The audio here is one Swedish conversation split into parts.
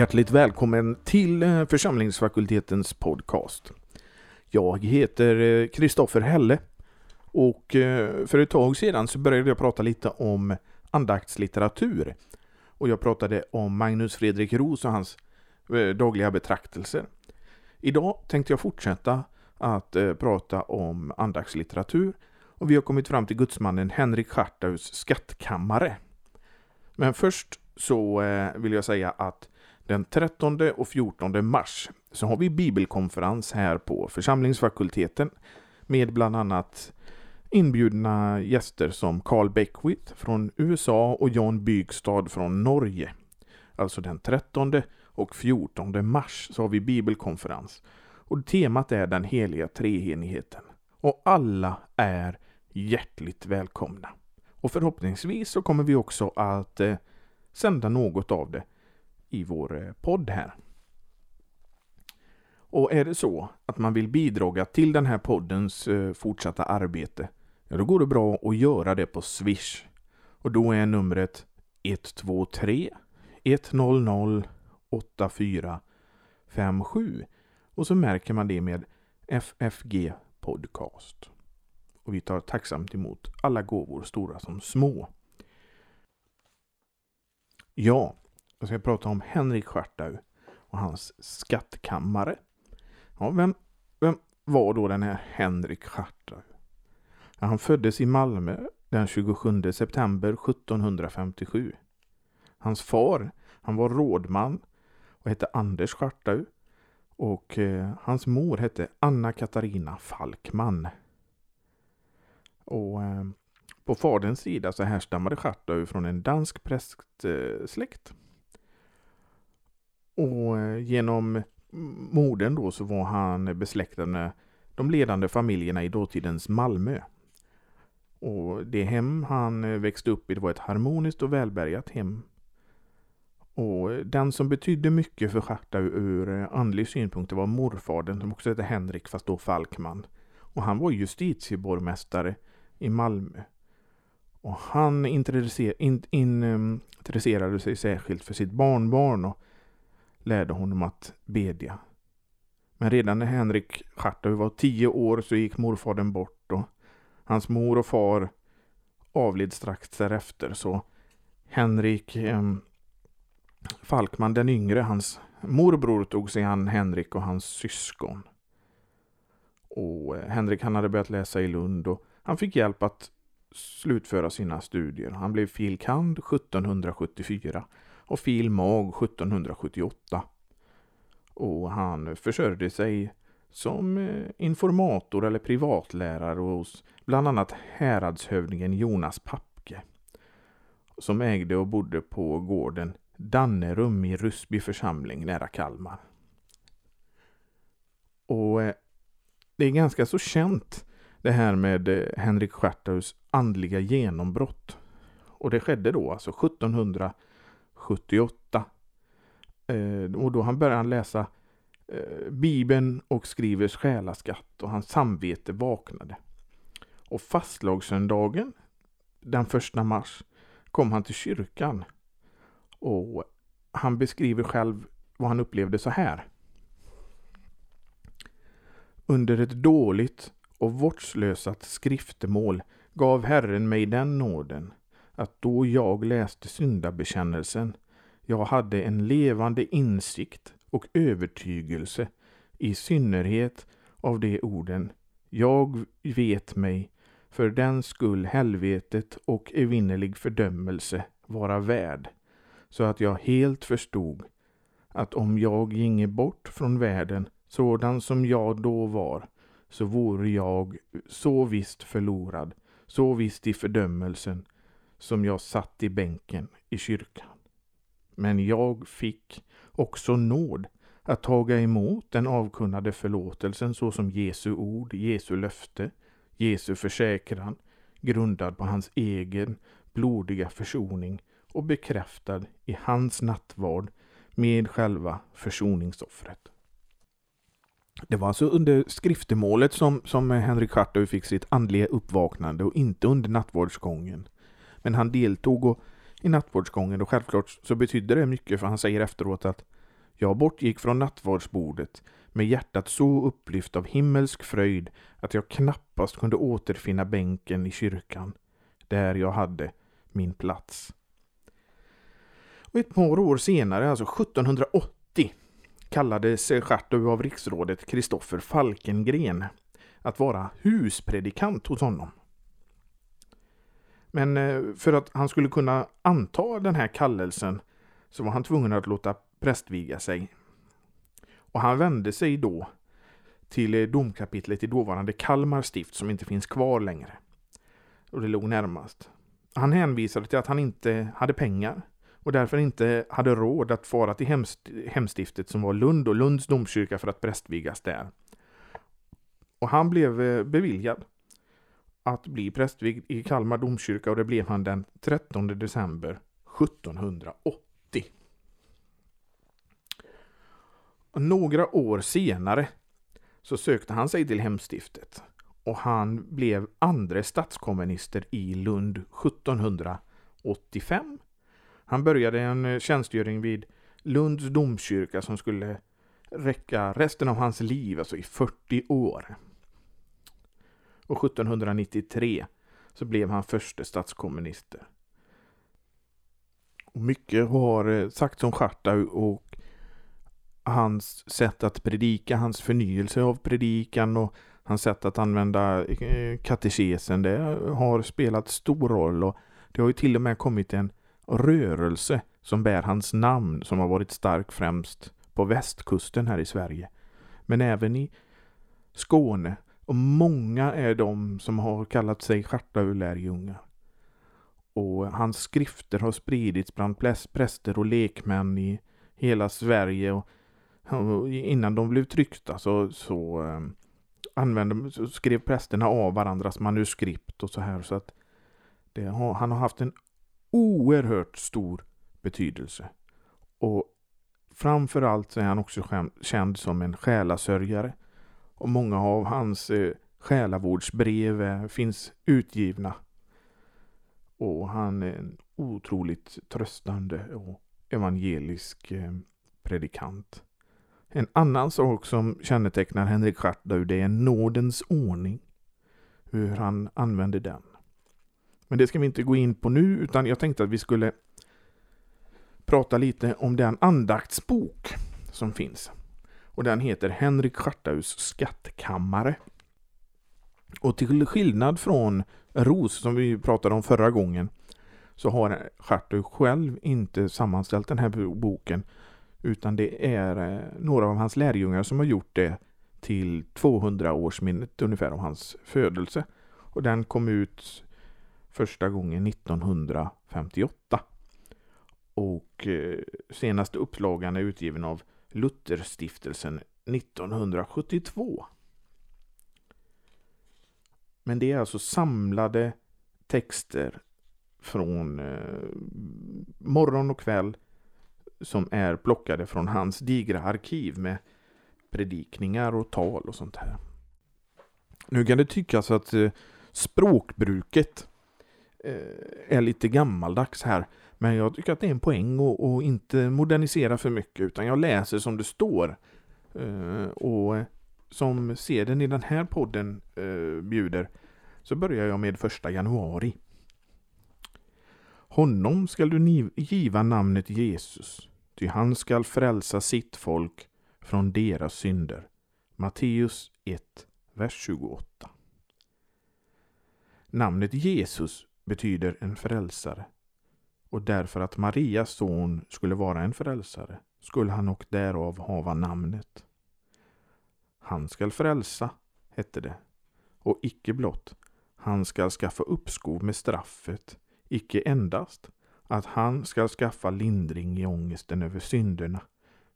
Hjärtligt välkommen till eh, församlingsfakultetens podcast. Jag heter eh, Kristoffer Helle och eh, för ett tag sedan så började jag prata lite om andaktslitteratur. Och jag pratade om Magnus Fredrik Ros och hans dagliga betraktelser. Idag tänkte jag fortsätta att prata om andaktslitteratur och vi har kommit fram till gudsmannen Henrik Schartaus skattkammare. Men först så vill jag säga att den 13 och 14 mars så har vi bibelkonferens här på församlingsfakulteten med bland annat inbjudna gäster som Carl Beckwith från USA och Jan Bygstad från Norge. Alltså den 13 och 14 mars så har vi bibelkonferens. Och temat är den heliga treenigheten. Och alla är hjärtligt välkomna. Och förhoppningsvis så kommer vi också att eh, sända något av det i vår eh, podd här. Och är det så att man vill bidra till den här poddens eh, fortsatta arbete, ja då går det bra att göra det på Swish. Och då är numret 123 100 8457 och så märker man det med FFG Podcast. Och vi tar tacksamt emot alla gåvor, stora som små. Ja, jag ska prata om Henrik Schartau och hans skattkammare. Ja, vem, vem var då den här Henrik Schartau? Ja, han föddes i Malmö den 27 september 1757. Hans far, han var rådman och hette Anders Schartau. Och eh, hans mor hette Anna Katarina Falkman. Och eh, på faderns sida så härstammade Schartau från en dansk prästsläkt. Och eh, genom morden då så var han besläktad med de ledande familjerna i dåtidens Malmö. Och det hem han eh, växte upp i det var ett harmoniskt och välbärgat hem. Och den som betydde mycket för Charta ur eh, andlig synpunkt var morfadern som också hette Henrik fast då Falkman. Och han var justitieborgmästare i Malmö. Och han intresserade, intresserade sig särskilt för sitt barnbarn och lärde honom att bedja. Men redan när Henrik Schartau var tio år så gick morfadern bort och hans mor och far avled strax därefter så Henrik eh, Falkman den yngre, hans morbror tog sig an Henrik och hans syskon. Och eh, Henrik han hade börjat läsa i Lund och han fick hjälp att slutföra sina studier. Han blev fil. kand. 1774 och fil. mag 1778. Och han försörjde sig som eh, informator eller privatlärare hos bland annat häradshövdingen Jonas Papke som ägde och bodde på gården Dannerum i Rusby församling nära Kalmar. Och eh, det är ganska så känt det här med eh, Henrik Schartaus andliga genombrott. Och det skedde då alltså 1700 78. Eh, och då han började läsa eh, Bibeln och skriver själaskatt och hans samvete vaknade. Och fastlagssöndagen den första mars kom han till kyrkan. Och han beskriver själv vad han upplevde så här. Under ett dåligt och vårdslösat skriftemål gav Herren mig den nåden att då jag läste syndabekännelsen jag hade en levande insikt och övertygelse i synnerhet av de orden Jag vet mig för den skull helvetet och evinnerlig fördömelse vara värd, så att jag helt förstod att om jag ginge bort från världen sådan som jag då var, så vore jag så visst förlorad, så visst i fördömelsen, som jag satt i bänken i kyrkan. Men jag fick också nåd att taga emot den avkunnade förlåtelsen såsom Jesu ord, Jesu löfte, Jesu försäkran, grundad på hans egen blodiga försoning och bekräftad i hans nattvard med själva försoningsoffret. Det var alltså under skriftemålet som, som Henrik Schartau fick sitt andliga uppvaknande och inte under nattvardsgången. Men han deltog och, i nattvardsgången och självklart så betydde det mycket för han säger efteråt att Jag bortgick från nattvardsbordet med hjärtat så upplyft av himmelsk fröjd att jag knappast kunde återfinna bänken i kyrkan, där jag hade min plats. Och ett par år senare, alltså 1780, kallade Schartau av riksrådet Kristoffer Falkengren att vara huspredikant hos honom. Men eh, för att han skulle kunna anta den här kallelsen så var han tvungen att låta prästviga sig. Och han vände sig då till eh, domkapitlet i dåvarande Kalmar stift som inte finns kvar längre. Och det låg närmast. Han hänvisade till att han inte hade pengar och därför inte hade råd att fara till hemstiftet som var Lund och Lunds domkyrka för att prästvigas där. Och han blev eh, beviljad att bli prästvigd i Kalmar domkyrka och det blev han den 13 december 1780. Några år senare så sökte han sig till hemstiftet och han blev andre statskomminister i Lund 1785. Han började en eh, tjänstgöring vid Lunds domkyrka som skulle räcka resten av hans liv, alltså i 40 år. Och 1793 så blev han förste statskomminister. Och mycket har eh, sagts om Schartau och hans sätt att predika, hans förnyelse av predikan och hans sätt att använda eh, katekesen, det har spelat stor roll och det har ju till och med kommit en rörelse som bär hans namn som har varit stark främst på västkusten här i Sverige. Men även i Skåne och många är de som har kallat sig stjärtaulärjungar. Och hans skrifter har spridits bland präster och lekmän i hela Sverige. Och, innan de blev tryckta så, så ehm, använde, så skrev prästerna av varandras manuskript och så här. Så att det har, han har haft en oerhört stor betydelse. Och framförallt så är han också känd som en själasörjare. Och många av hans eh, själavårdsbrev eh, finns utgivna. Och han är en otroligt tröstande och evangelisk eh, predikant. En annan sak som kännetecknar Henrik Schartau det är nådens ordning. Hur han använder den. Men det ska vi inte gå in på nu utan jag tänkte att vi skulle prata lite om den andaktsbok som finns. Och den heter Henrik Schartaus skattkammare. Och till skillnad från Ros som vi pratade om förra gången så har Schartau själv inte sammanställt den här boken utan det är eh, några av hans lärjungar som har gjort det till 200-årsminnet ungefär av hans födelse. Och den kom ut första gången 1958. Och eh, senaste upplagan är utgiven av Lutherstiftelsen 1972. Men det är alltså samlade texter från eh, morgon och kväll som är plockade från hans digra arkiv med predikningar och tal och sånt här. Nu kan det tyckas att eh, språkbruket eh, är lite gammaldags här. Men jag tycker att det är en poäng att inte modernisera för mycket utan jag läser som det står. Eh, och som seden i den här podden eh, bjuder så börjar jag med första januari. Honom skall du giva namnet Jesus ty han skall frälsa sitt folk från deras synder. Matteus 1, vers 28. Namnet Jesus betyder en frälsare och därför att Marias son skulle vara en frälsare skulle han och därav hava namnet. Han skall frälsa, hette det, och icke blott, han skall skaffa uppskov med straffet, icke endast, att han skall skaffa lindring i ångesten över synderna,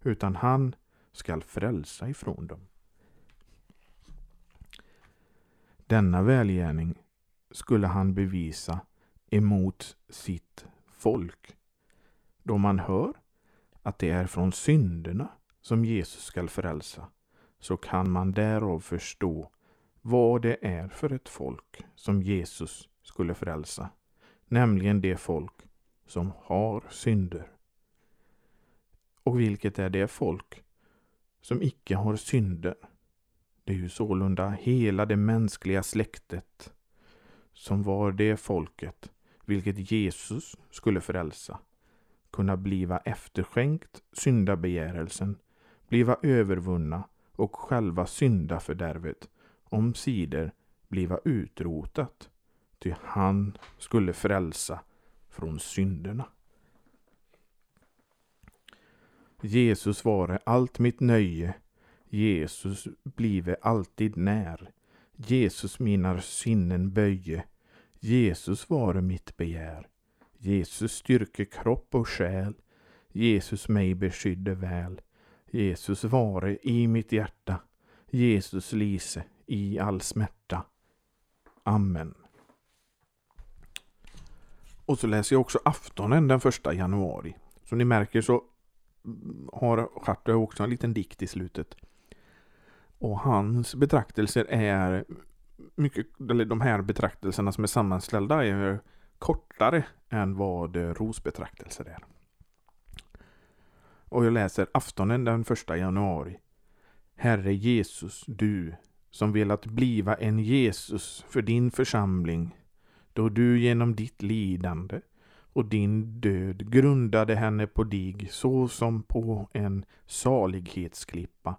utan han skall frälsa ifrån dem. Denna välgärning skulle han bevisa emot sitt folk, då man hör att det är från synderna som Jesus skall frälsa, så kan man därav förstå vad det är för ett folk som Jesus skulle frälsa, nämligen det folk som har synder. och vilket är det folk som icke har synder. Det är ju sålunda hela det mänskliga släktet som var det folket vilket Jesus skulle frälsa, kunna bliva efterskänkt syndabegärelsen, bliva övervunna och själva syndafördärvet, om sidor bliva utrotat, ty han skulle frälsa från synderna. Jesus vare allt mitt nöje, Jesus blive alltid när. Jesus minar sinnen böje, Jesus vare mitt begär. Jesus styrke kropp och själ, Jesus mig beskydde väl. Jesus vare i mitt hjärta, Jesus lise i all smärta. Amen. Och så läser jag också aftonen den första januari. Som ni märker så har Schartö också en liten dikt i slutet. Och hans betraktelser är mycket, eller de här betraktelserna som är sammanställda är kortare än vad eh, Ros betraktelser är. Och jag läser aftonen den första januari. Herre Jesus, du som velat bliva en Jesus för din församling, då du genom ditt lidande och din död grundade henne på dig så som på en salighetsklippa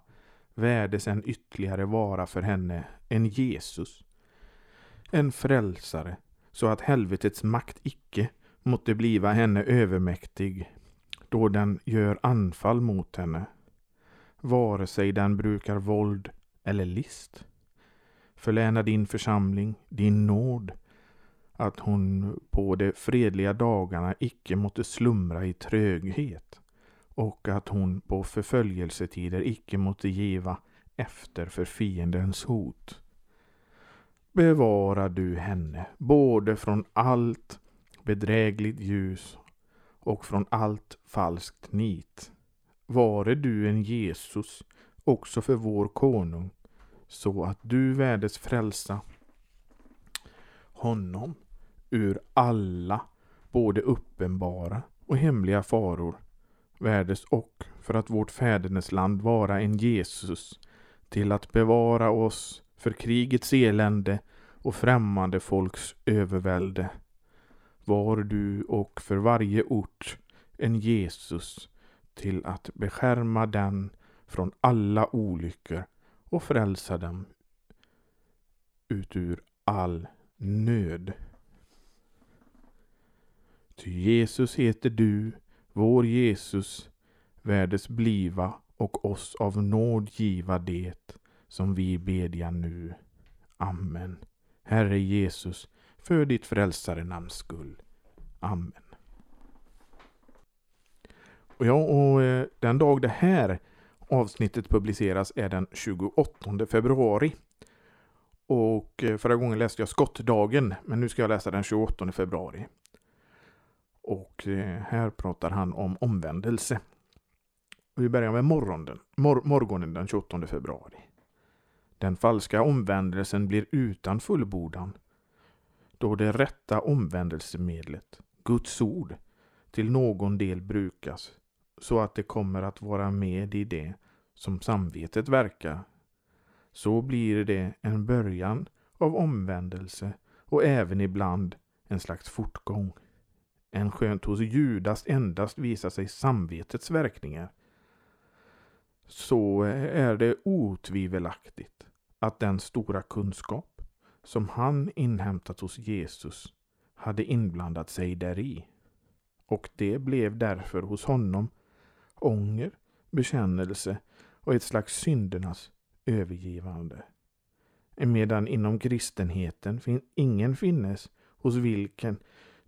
värdes en ytterligare vara för henne en Jesus, en frälsare, så att helvetets makt icke måtte bliva henne övermäktig, då den gör anfall mot henne, vare sig den brukar våld eller list. Förläna din församling din nåd, att hon på de fredliga dagarna icke måtte slumra i tröghet och att hon på förföljelsetider icke måtte giva efter för fiendens hot. Bevara du henne både från allt bedrägligt ljus och från allt falskt nit. Vare du en Jesus också för vår konung, så att du värdes frälsa honom ur alla både uppenbara och hemliga faror värdes och för att vårt fädernesland vara en Jesus till att bevara oss för krigets elände och främmande folks övervälde. Var du och för varje ort en Jesus till att beskärma den från alla olyckor och frälsa dem ut ur all nöd. Ty Jesus heter du, vår Jesus, värdes bliva och oss av nåd giva det som vi bedja nu. Amen. Herre Jesus, för ditt frälsare namns skull. Amen. Och ja, och eh, den dag det här avsnittet publiceras är den 28 februari. Och eh, förra gången läste jag skottdagen, men nu ska jag läsa den 28 februari. Och eh, här pratar han om omvändelse. Vi börjar med morgonen, mor morgonen den 28 februari. Den falska omvändelsen blir utan fullbordan, då det rätta omvändelsemedlet, Guds ord, till någon del brukas, så att det kommer att vara med i det som samvetet verkar. Så blir det en början av omvändelse och även ibland en slags fortgång. En skönt hos Judas endast visar sig samvetets verkningar så är det otvivelaktigt att den stora kunskap som han inhämtat hos Jesus hade inblandat sig däri. Och det blev därför hos honom ånger, bekännelse och ett slags syndernas övergivande. Medan inom kristenheten fin ingen finnes hos vilken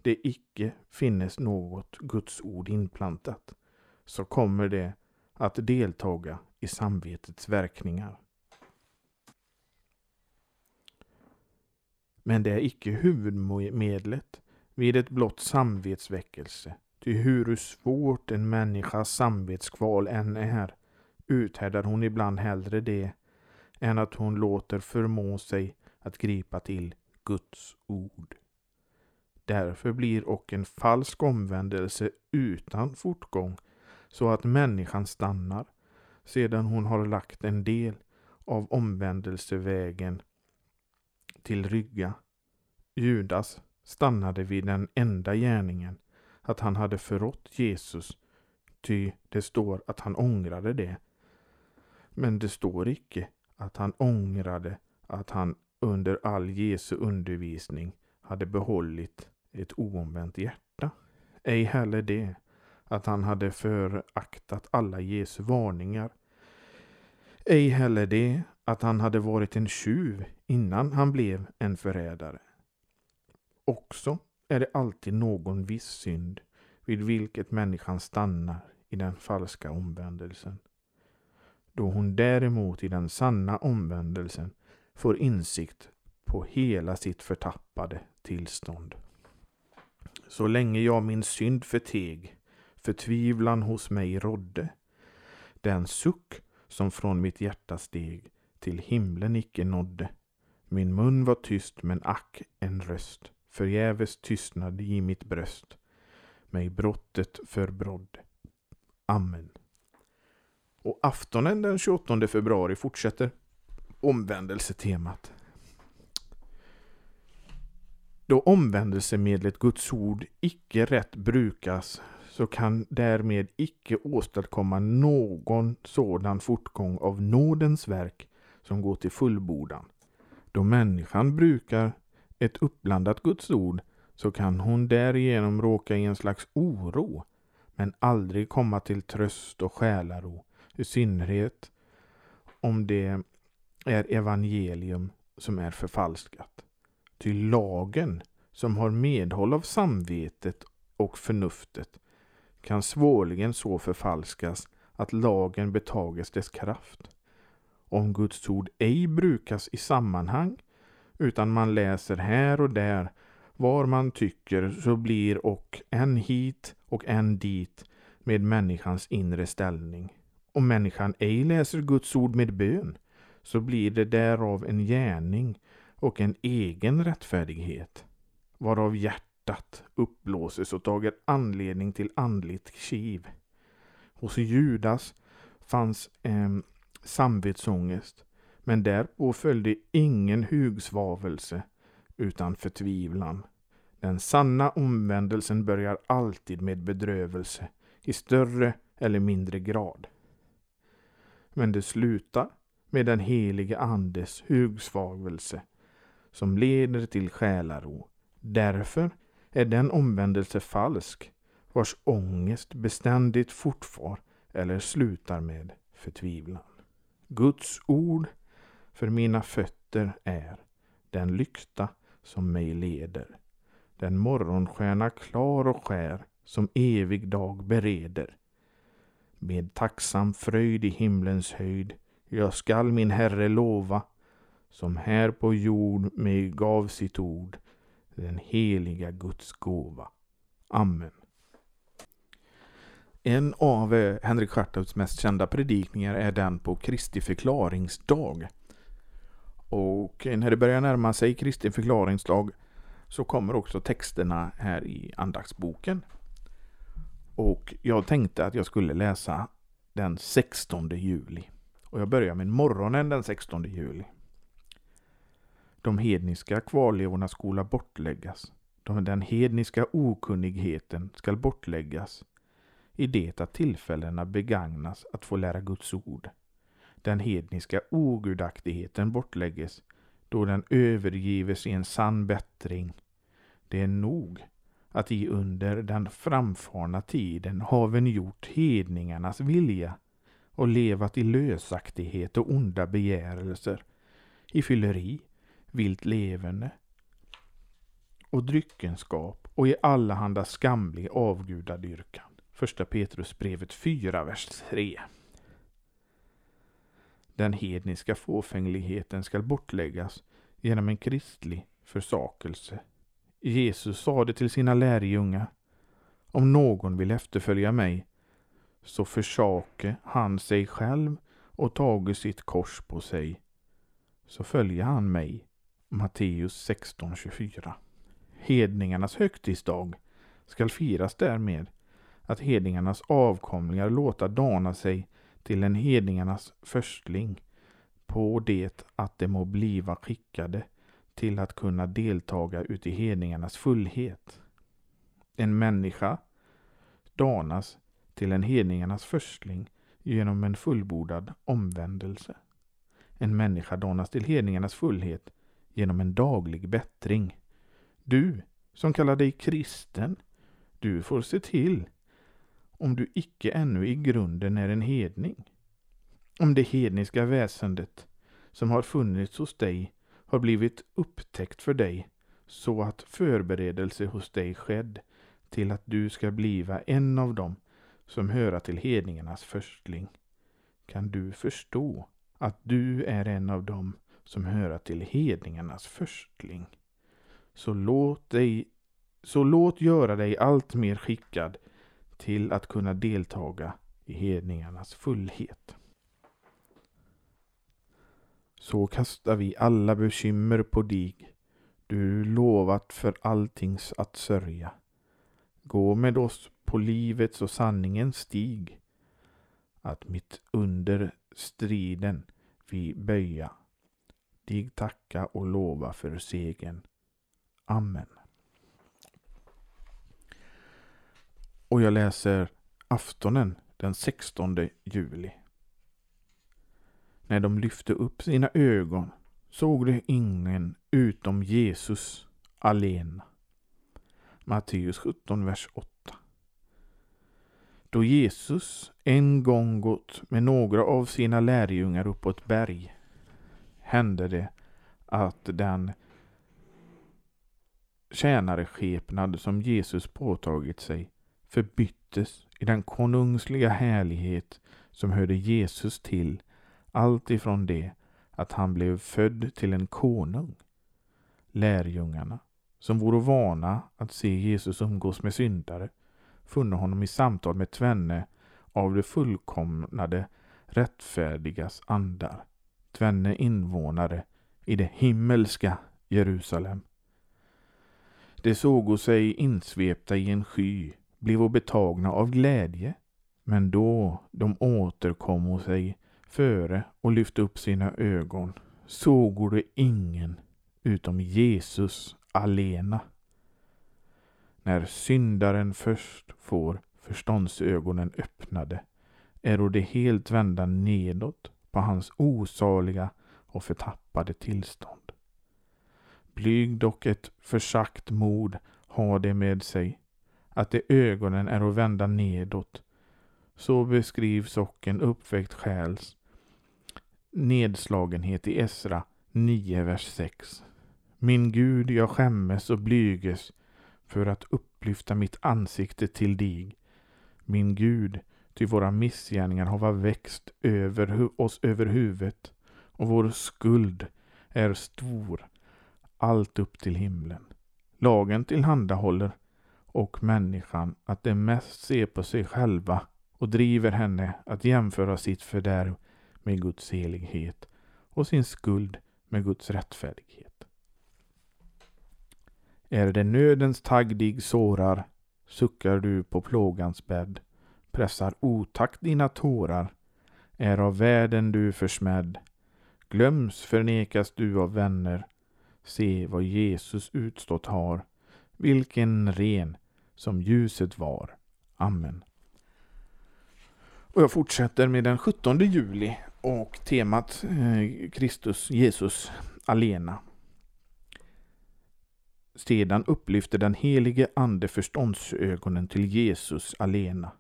det icke finnes något Guds ord inplantat, så kommer det att deltaga i samvetets verkningar. Men det är icke huvudmedlet vid ett blott samvetsväckelse. Ty hur svårt en människas samvetskval än är, uthärdar hon ibland hellre det än att hon låter förmå sig att gripa till Guds ord. Därför blir och en falsk omvändelse utan fortgång så att människan stannar sedan hon har lagt en del av omvändelsevägen till rygga. Judas stannade vid den enda gärningen att han hade förrått Jesus, ty det står att han ångrade det. Men det står icke att han ångrade att han under all Jesu undervisning hade behållit ett oomvänt hjärta. Ej heller det att han hade föraktat alla Jesu varningar. Ej heller det att han hade varit en tjuv innan han blev en förrädare. Också är det alltid någon viss synd vid vilket människan stannar i den falska omvändelsen. Då hon däremot i den sanna omvändelsen får insikt på hela sitt förtappade tillstånd. Så länge jag min synd förteg, förtvivlan hos mig rådde, den suck som från mitt hjärta steg till himlen icke nådde. Min mun var tyst men ack en röst förgäves tystnad i mitt bröst mig brottet förbrådde. Amen. Och aftonen den 28 februari fortsätter omvändelsetemat. Då omvändelsemedlet Guds ord icke rätt brukas så kan därmed icke åstadkomma någon sådan fortgång av nådens verk som går till fullbordan. Då människan brukar ett uppblandat Guds ord så kan hon därigenom råka i en slags oro men aldrig komma till tröst och själaro, i synnerhet om det är evangelium som är förfalskat. Ty lagen, som har medhåll av samvetet och förnuftet, kan svårligen så förfalskas att lagen betages dess kraft. Om Guds ord ej brukas i sammanhang, utan man läser här och där var man tycker så blir och en hit och en dit med människans inre ställning. Om människan ej läser Guds ord med bön så blir det därav en gärning och en egen rättfärdighet, varav hjärtat uppblåses och tager anledning till andligt kiv. Hos Judas fanns eh, samvetsångest, men därpå följde ingen hugsvavelse utan förtvivlan. Den sanna omvändelsen börjar alltid med bedrövelse, i större eller mindre grad. Men det slutar med den helige Andes hugsvavelse som leder till själaro. Därför är den omvändelse falsk vars ångest beständigt fortfar eller slutar med förtvivlan. Guds ord för mina fötter är den lykta som mig leder. Den morgonstjärna klar och skär som evig dag bereder. Med tacksam fröjd i himlens höjd jag skall min Herre lova som här på jord mig gav sitt ord den heliga Guds gåva. Amen. En av eh, Henrik Schartauts mest kända predikningar är den på Kristi förklaringsdag och eh, när det börjar närma sig Kristi förklaringsdag så kommer också texterna här i andaktsboken. Och jag tänkte att jag skulle läsa den 16 juli. Och jag börjar med morgonen den 16 juli. De hedniska kvarlevorna skola bortläggas. Den hedniska okunnigheten skall bortläggas i det att tillfällena begagnas att få lära Guds ord den hedniska ogudaktigheten bortlägges, då den övergives i en sann bättring. Det är nog att i under den framfarna tiden haven gjort hedningarnas vilja och levat i lösaktighet och onda begärelser, i fylleri, vilt levande och dryckenskap och i allehanda skamlig avgudadyrkan. Första Petrusbrevet 4, vers 3. Den hedniska fåfängligheten skall bortläggas genom en kristlig försakelse. Jesus sade till sina lärjungar Om någon vill efterfölja mig så försake han sig själv och tage sitt kors på sig så följer han mig. Matteus 16.24 Hedningarnas högtidsdag skall firas därmed att hedningarnas avkomlingar låta dana sig till en hedningarnas förstling på det att de må bliva skickade till att kunna deltaga uti hedningarnas fullhet. En människa danas till en hedningarnas förstling genom en fullbordad omvändelse. En människa danas till hedningarnas fullhet genom en daglig bättring. Du som kallar dig kristen, du får se till om du icke ännu i grunden är en hedning. Om det hedniska väsendet som har funnits hos dig har blivit upptäckt för dig så att förberedelse hos dig skedd till att du ska bliva en av dem som höra till hedningarnas förstling. Kan du förstå att du är en av dem som höra till hedningarnas förstling? Så låt dig så låt göra dig allt mer skickad till att kunna deltaga i hedningarnas fullhet. Så kastar vi alla bekymmer på dig, du lovat för alltings att sörja. Gå med oss på livets och sanningens stig, att mitt under striden vi böja, dig tacka och lova för segern. Amen. Och jag läser aftonen den 16 juli. När de lyfte upp sina ögon såg de ingen utom Jesus alena. Matteus 17, vers 8. Då Jesus en gång gått med några av sina lärjungar upp på ett berg hände det att den tjänareskepnad som Jesus påtagit sig förbyttes i den konungsliga härlighet som hörde Jesus till allt ifrån det att han blev född till en konung. Lärjungarna, som vore vana att se Jesus umgås med syndare, funne honom i samtal med tvenne av det fullkomnade rättfärdigas andar, tvenne invånare i det himmelska Jerusalem. De sågo sig insvepta i en sky blev betagna av glädje. Men då de återkom sig före och lyfte upp sina ögon såg de ingen utom Jesus alena. När syndaren först får förståndsögonen öppnade är det helt vända nedåt på hans osaliga och förtappade tillstånd. Blyg dock ett försagt mod har det med sig att de ögonen är att vända nedåt. Så beskrivs och en uppväckt själs nedslagenhet i Esra 9, vers 6. Min Gud, jag skämmes och blyges för att upplyfta mitt ansikte till dig. Min Gud, ty våra missgärningar har växt över oss över huvudet och vår skuld är stor, allt upp till himlen. Lagen tillhandahåller och människan att de mest ser på sig själva och driver henne att jämföra sitt fördärv med Guds helighet och sin skuld med Guds rättfärdighet. Är det nödens tagg dig sårar, suckar du på plågans bädd, pressar otakt dina tårar, är av världen du försmädd, glöms förnekas du av vänner, se vad Jesus utstått har, vilken ren som ljuset var. Amen. Och jag fortsätter med den 17 juli och temat eh, Kristus, Jesus, alena. Sedan upplyfter den helige ande förståndsögonen till Jesus alena.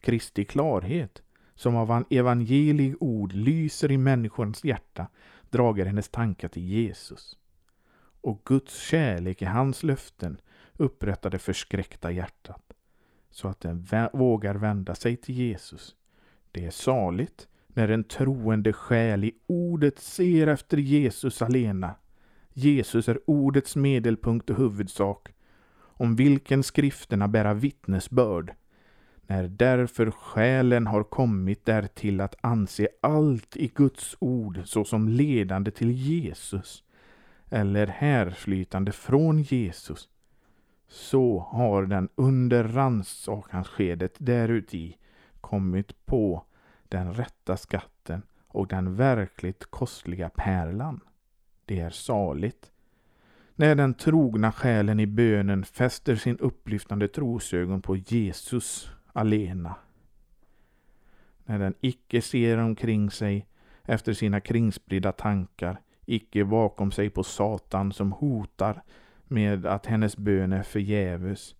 Kristi klarhet, som av evangelig ord lyser i människans hjärta, drager hennes tankar till Jesus. Och Guds kärlek i hans löften upprätta det förskräckta hjärtat, så att den vågar vända sig till Jesus. Det är saligt när en troende själ i ordet ser efter Jesus alena. Jesus är ordets medelpunkt och huvudsak, om vilken skrifterna bära vittnesbörd. När därför själen har kommit därtill att anse allt i Guds ord såsom ledande till Jesus, eller härflytande från Jesus, så har den under rannsakansskedet däruti kommit på den rätta skatten och den verkligt kostliga pärlan. Det är saligt. När den trogna själen i bönen fäster sin upplyftande trosögon på Jesus alena. När den icke ser omkring sig efter sina kringspridda tankar, icke bakom sig på Satan som hotar med att hennes bön är förgäves,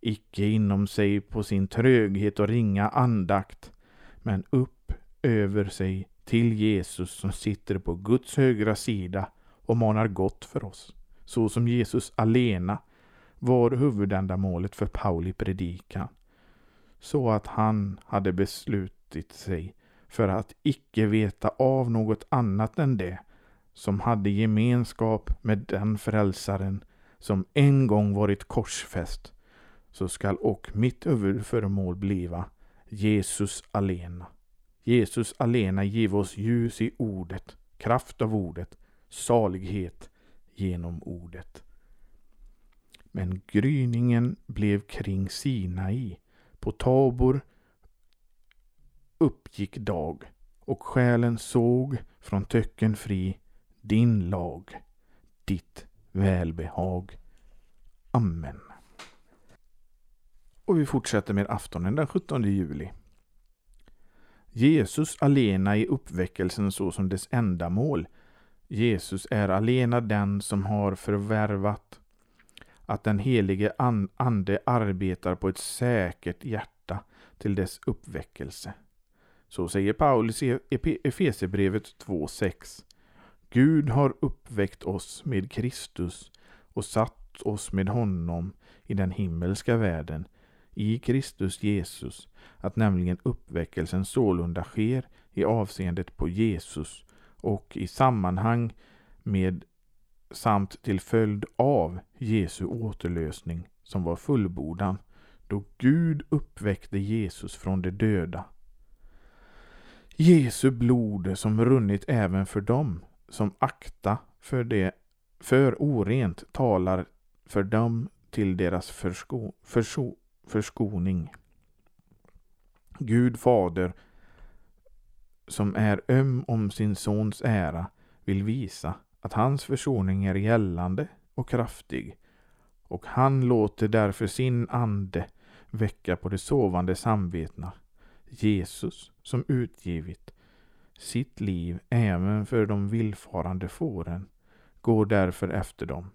icke inom sig på sin tröghet och ringa andakt, men upp över sig till Jesus som sitter på Guds högra sida och manar gott för oss, så som Jesus alena var huvudändamålet för Pauli predikan, så att han hade beslutit sig för att icke veta av något annat än det som hade gemenskap med den frälsaren som en gång varit korsfäst, så skall och mitt huvudföremål bliva Jesus alena. Jesus alena giv oss ljus i ordet, kraft av ordet, salighet genom ordet. Men gryningen blev kring Sinai. På Tabor uppgick dag och själen såg från töcken fri din lag, ditt välbehag. Amen. Och vi fortsätter med aftonen den 17 juli. Jesus alena i uppväckelsen såsom dess ändamål. Jesus är alena den som har förvärvat att den helige Ande arbetar på ett säkert hjärta till dess uppväckelse. Så säger Paulus i Efesierbrevet 2.6. Gud har uppväckt oss med Kristus och satt oss med honom i den himmelska världen, i Kristus Jesus, att nämligen uppväckelsen sålunda sker i avseendet på Jesus och i sammanhang med samt till följd av Jesu återlösning som var fullbordan, då Gud uppväckte Jesus från de döda. Jesu blod som runnit även för dem som akta för det för orent talar för dem till deras försko, förso, förskoning. Gud fader som är öm om sin sons ära vill visa att hans försoning är gällande och kraftig och han låter därför sin ande väcka på de sovande samvetna Jesus som utgivit sitt liv även för de villfarande fåren, går därför efter dem.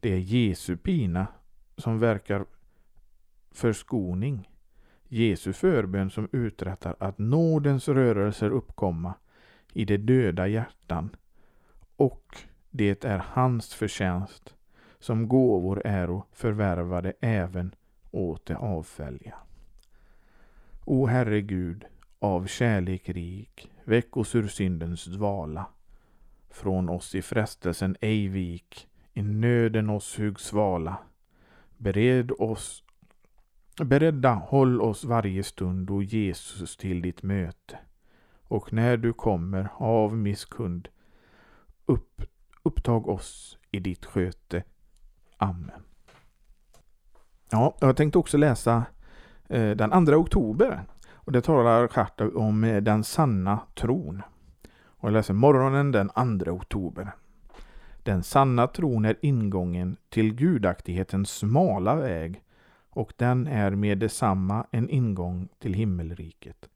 Det är Jesu pina som verkar förskoning, Jesu förbön som uträttar att nådens rörelser uppkomma i de döda hjärtan och det är hans förtjänst som gåvor äro förvärvade även åt det avfälliga. O Herre Gud, av kärlek rik, väck oss ur syndens dvala. Från oss i frestelsen ej vik, i nöden oss hugg svala. Bered oss, beredda håll oss varje stund, o Jesus, till ditt möte. Och när du kommer, av misskund, upp, upptag oss i ditt sköte. Amen. Ja, jag tänkte också läsa eh, den 2 oktober och det talar Charta om eh, den sanna tron. Och jag läser morgonen den 2 oktober. Den sanna tron är ingången till gudaktighetens smala väg och den är med detsamma en ingång till himmelriket.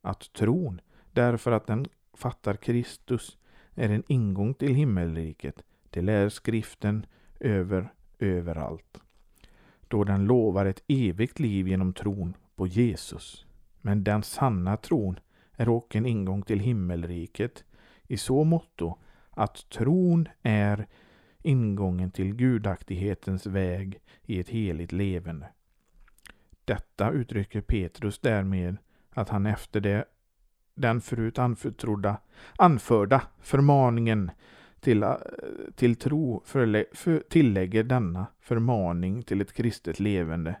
Att tron, därför att den fattar Kristus, är en ingång till himmelriket, det lär skriften över överallt. Då den lovar ett evigt liv genom tron på Jesus. Men den sanna tron är och en ingång till himmelriket i så måtto att tron är ingången till gudaktighetens väg i ett heligt levande. Detta uttrycker Petrus därmed att han efter det, den förut anförtrodda, anförda förmaningen till, eh, till tro förlä, för, tillägger denna förmaning till ett kristet levande.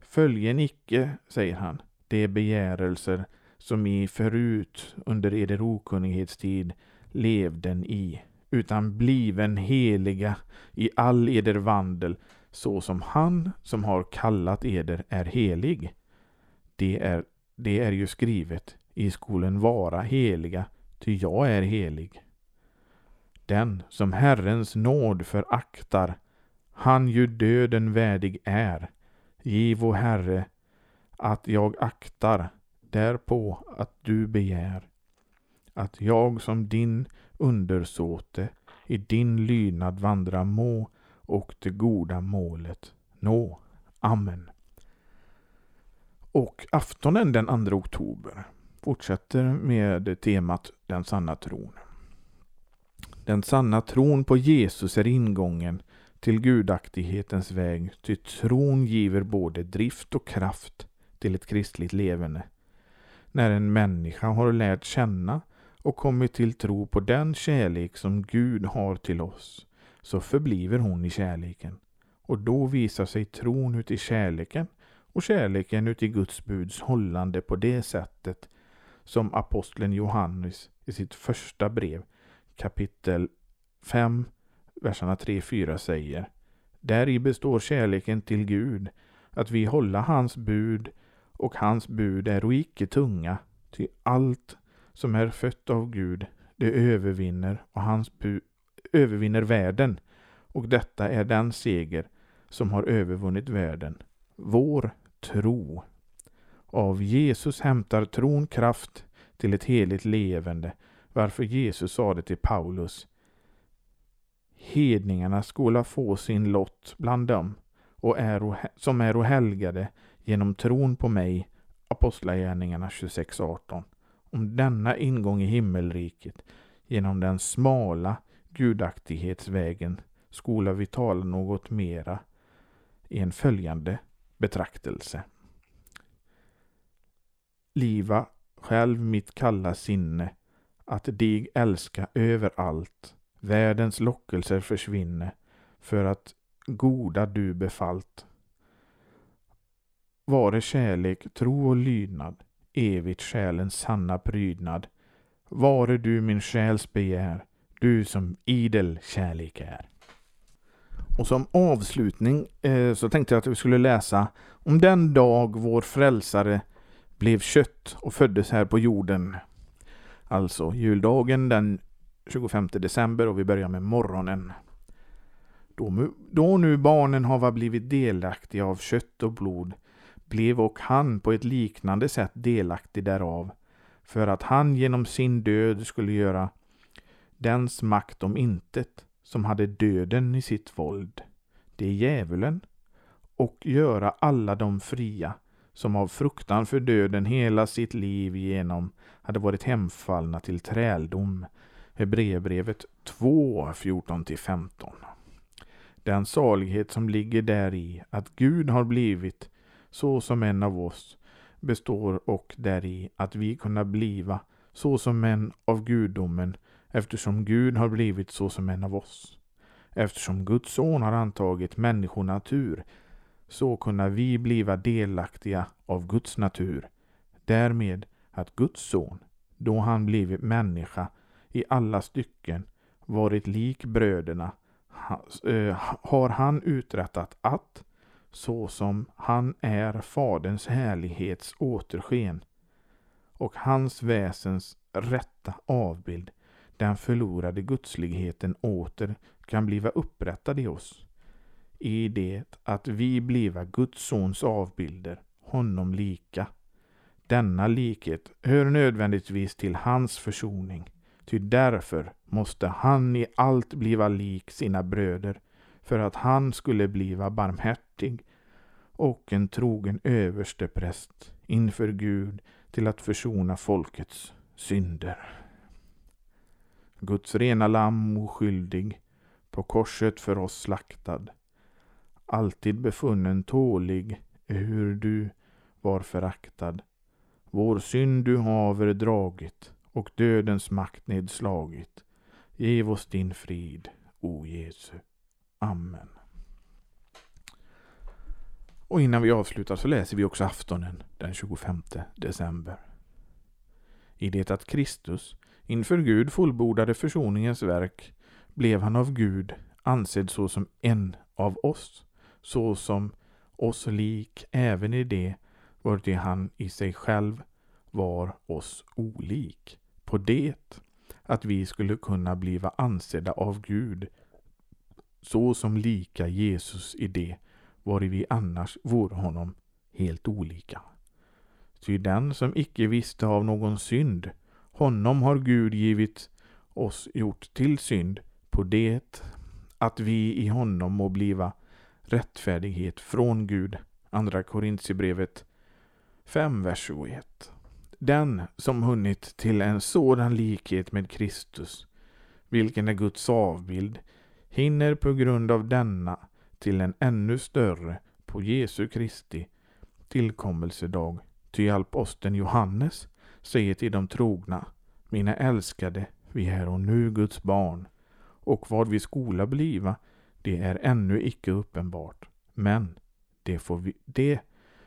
Följen icke, säger han, de begärelser som i förut under eder okunnighetstid levden i, utan bliven heliga i all eder vandel, så som han som har kallat eder är helig. Det är, det är ju skrivet, i skolen vara heliga, ty jag är helig. Den som Herrens nåd föraktar, han ju döden värdig är. Giv, o Herre, att jag aktar därpå att du begär att jag som din undersåte i din lydnad vandra må och det goda målet nå. Amen. Och aftonen den 2 oktober fortsätter med temat Den sanna tron. Den sanna tron på Jesus är ingången till gudaktighetens väg, ty tron giver både drift och kraft till ett kristligt levande. När en människa har lärt känna och kommit till tro på den kärlek som Gud har till oss, så förbliver hon i kärleken. Och då visar sig tron uti kärleken och kärleken uti Guds buds hållande på det sättet som aposteln Johannes i sitt första brev kapitel 5, verserna 3-4 säger. Däri består kärleken till Gud, att vi hålla hans bud och hans bud är icke tunga, ty allt som är fött av Gud, det övervinner och hans bud övervinner världen. Och detta är den seger som har övervunnit världen, vår tro. Av Jesus hämtar tron kraft till ett heligt levande, varför Jesus sade till Paulus Hedningarna skola få sin lott bland dem och är som är helgade genom tron på mig. Apostlagärningarna 26.18. Om denna ingång i himmelriket genom den smala gudaktighetsvägen skola vi tala något mera i en följande betraktelse. Liva själv mitt kalla sinne att dig älska överallt, världens lockelser försvinne, för att goda du befallt. Vare kärlek, tro och lydnad, evigt själens sanna prydnad. Vare du min själs begär, du som idel kärlek är. Och som avslutning eh, så tänkte jag att vi skulle läsa om den dag vår frälsare blev kött och föddes här på jorden. Alltså juldagen den 25 december och vi börjar med morgonen. Då, då nu barnen hava blivit delaktiga av kött och blod blev och han på ett liknande sätt delaktig därav, för att han genom sin död skulle göra dens makt om intet som hade döden i sitt våld, det är djävulen, och göra alla de fria som av fruktan för döden hela sitt liv igenom hade varit hemfallna till träldom. Hebreerbrevet 2, 14-15. Den salighet som ligger däri att Gud har blivit så som en av oss består och däri att vi kunna bliva så som en av gudomen eftersom Gud har blivit så som en av oss. Eftersom Guds son har antagit människonatur så kunna vi bliva delaktiga av Guds natur. Därmed att Guds son, då han blivit människa i alla stycken, varit lik bröderna, eh, har han uträttat att så som han är Faderns härlighets återsken och hans väsens rätta avbild, den förlorade gudsligheten åter kan bliva upprättad i oss, i det att vi bliva Guds sons avbilder, honom lika. Denna likhet hör nödvändigtvis till hans försoning, ty därför måste han i allt bliva lik sina bröder, för att han skulle bliva barmhärtig och en trogen överstepräst inför Gud till att försona folkets synder. Guds rena lamm oskyldig, på korset för oss slaktad, alltid befunnen tålig, hur du var föraktad. Vår synd du haver dragit och dödens makt nedslagit. Giv oss din frid, o Jesu. Amen. Och innan vi avslutar så läser vi också aftonen den 25 december. I det att Kristus inför Gud fullbordade försoningens verk blev han av Gud ansedd såsom en av oss, såsom oss lik även i det vart han i sig själv var oss olik. På det att vi skulle kunna bliva ansedda av Gud så som lika Jesus i det vari vi annars vore honom helt olika. Ty den som icke visste av någon synd, honom har Gud givit oss gjort till synd på det att vi i honom må bliva rättfärdighet från Gud. Andra Korintierbrevet 5, vers 21. Den som hunnit till en sådan likhet med Kristus, vilken är Guds avbild, hinner på grund av denna till en ännu större på Jesu Kristi tillkommelsedag. Ty aposteln Johannes säger till de trogna, mina älskade, vi är och nu Guds barn, och vad vi skola bliva, det är ännu icke uppenbart. Men det får vi, det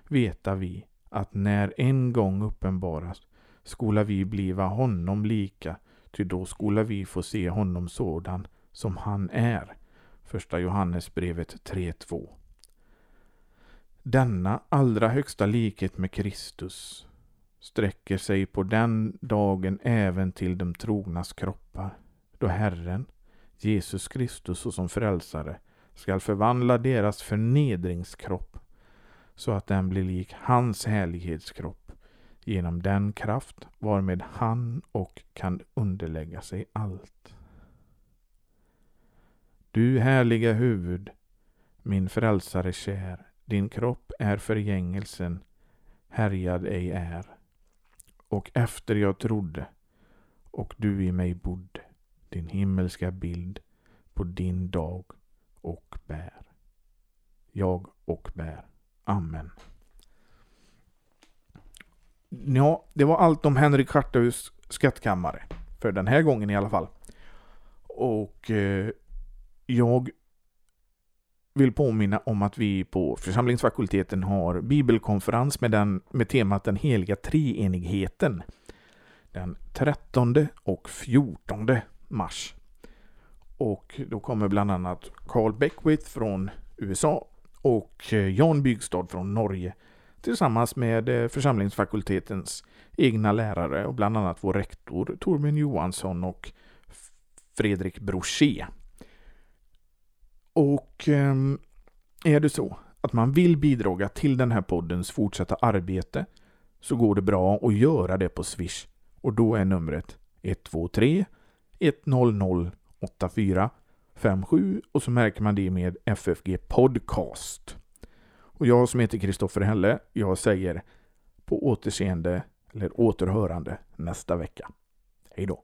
veta vi, att när en gång uppenbaras, skola vi bliva honom lika, ty då skola vi få se honom sådan som han är. Första Johannesbrevet 3.2 Denna allra högsta likhet med Kristus sträcker sig på den dagen även till de trognas kroppar, då Herren, Jesus Kristus såsom frälsare, skall förvandla deras förnedringskropp så att den blir lik hans härlighetskropp genom den kraft varmed han och kan underlägga sig allt. Du härliga huvud, min frälsare kär, din kropp är förgängelsen, härjad ej är. Och efter jag trodde, och du i mig bodde, din himmelska bild på din dag och bär. Jag och bär. Amen. Ja, det var allt om Henrik Schartaus skattkammare. För den här gången i alla fall. Och eh, jag vill påminna om att vi på församlingsfakulteten har bibelkonferens med, den, med temat Den heliga treenigheten. Den 13 och 14 mars. Och då kommer bland annat Carl Beckwith från USA och eh, Jan Bygstad från Norge tillsammans med eh, församlingsfakultetens egna lärare och bland annat vår rektor Torbjörn Johansson och Fredrik Brochet. Och ehm, är det så att man vill bidra till den här poddens fortsatta arbete så går det bra att göra det på Swish och då är numret 123 100 8457 och så märker man det med FFG Podcast. Och jag som heter Kristoffer Helle, jag säger på återseende eller återhörande nästa vecka. Hej då!